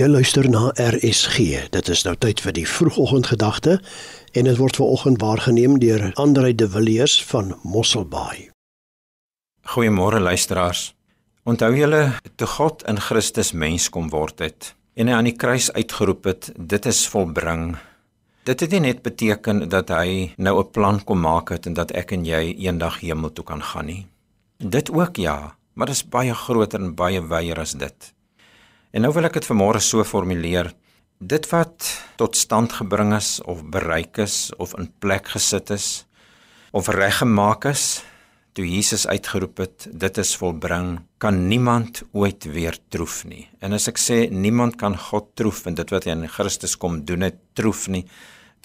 Jy luister na RSG. Dit is nou tyd vir die vroegoggendgedagte en dit word vanoggend waargeneem deur Andre de Villiers van Mosselbaai. Goeiemôre luisteraars. Onthou julle toe God in Christus mens kom word het en hy aan die kruis uitgeroep het, dit is volbring. Dit het nie net beteken dat hy nou 'n plan kom maak het en dat ek en jy eendag hemel toe kan gaan nie. Dit ook ja, maar dit is baie groter en baie wyeer as dit. En nou wil ek dit vanmôre so formuleer: dit wat tot stand gebring is of bereik is of in plek gesit is of reggemaak is toe Jesus uitgeroep het, dit is volbring, kan niemand ooit weer troef nie. En as ek sê niemand kan God troef en dit wat hy in Christus kom doen het troef nie,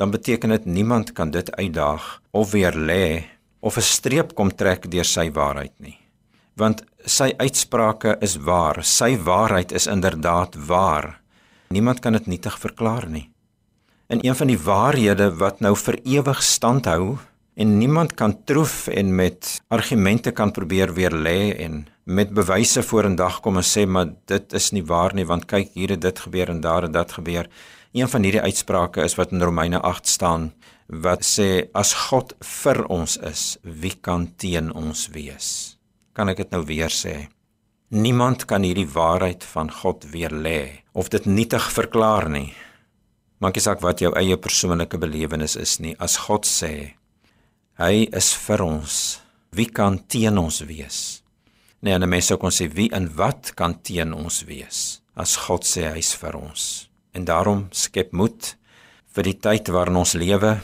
dan beteken dit niemand kan dit uitdaag of weer lê of 'n streep kom trek deur sy waarheid nie want sy uitsprake is waar. Sy waarheid is inderdaad waar. Niemand kan dit nietig verklaar nie. En een van die waarhede wat nou vir ewig stand hou en niemand kan troef en met argumente kan probeer weer lê en met bewyse vorendag kom en sê maar dit is nie waar nie want kyk hier het dit gebeur en daar het dit gebeur. Een van hierdie uitsprake is wat in Romeine 8 staan wat sê as God vir ons is, wie kan teen ons wees? Kan ek dit nou weer sê. Niemand kan hierdie waarheid van God weer lê of dit nietig verklaar nie. Maak nie saak wat jou eie persoonlike belewenis is nie. As God sê hy is vir ons, wie kan teen ons wees? Nee, en mense sou kon sê wie en wat kan teen ons wees? As God sê hy's vir ons. En daarom skep moed vir die tyd waarin ons lewe,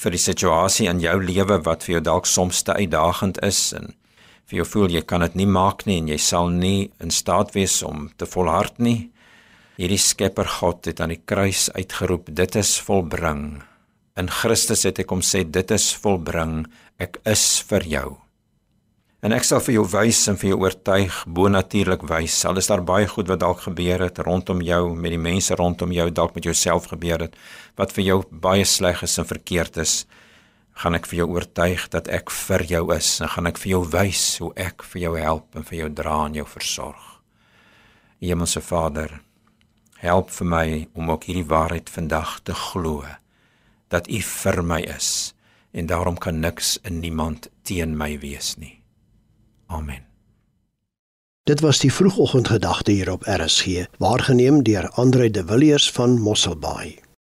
vir die situasie in jou lewe wat vir jou dalk soms te uitdagend is en vir jou voel jy kan dit nie maak nie en jy sal nie in staat wees om te volhard nie. Hierdie Skepper God het aan die kruis uitgeroep, dit is volbring. In Christus het hy kom sê dit is volbring, ek is vir jou. En ek sal vir jou wys en vir jou oortuig bonatuurlik wys. Sal is daar baie goed wat dalk gebeur het rondom jou met die mense rondom jou, dalk met jouself gebeur het wat vir jou baie sleg is en verkeerd is gaan ek vir jou oortuig dat ek vir jou is en gaan ek vir jou wys hoe ek vir jou help en vir jou dra en jou versorg. Hemelse Vader, help vir my om ook hierdie waarheid vandag te glo dat U vir my is en daarom kan niks en niemand teen my wees nie. Amen. Dit was die vroegoggendgedagte hier op RSG, waargeneem deur Andre de Villiers van Mosselbaai.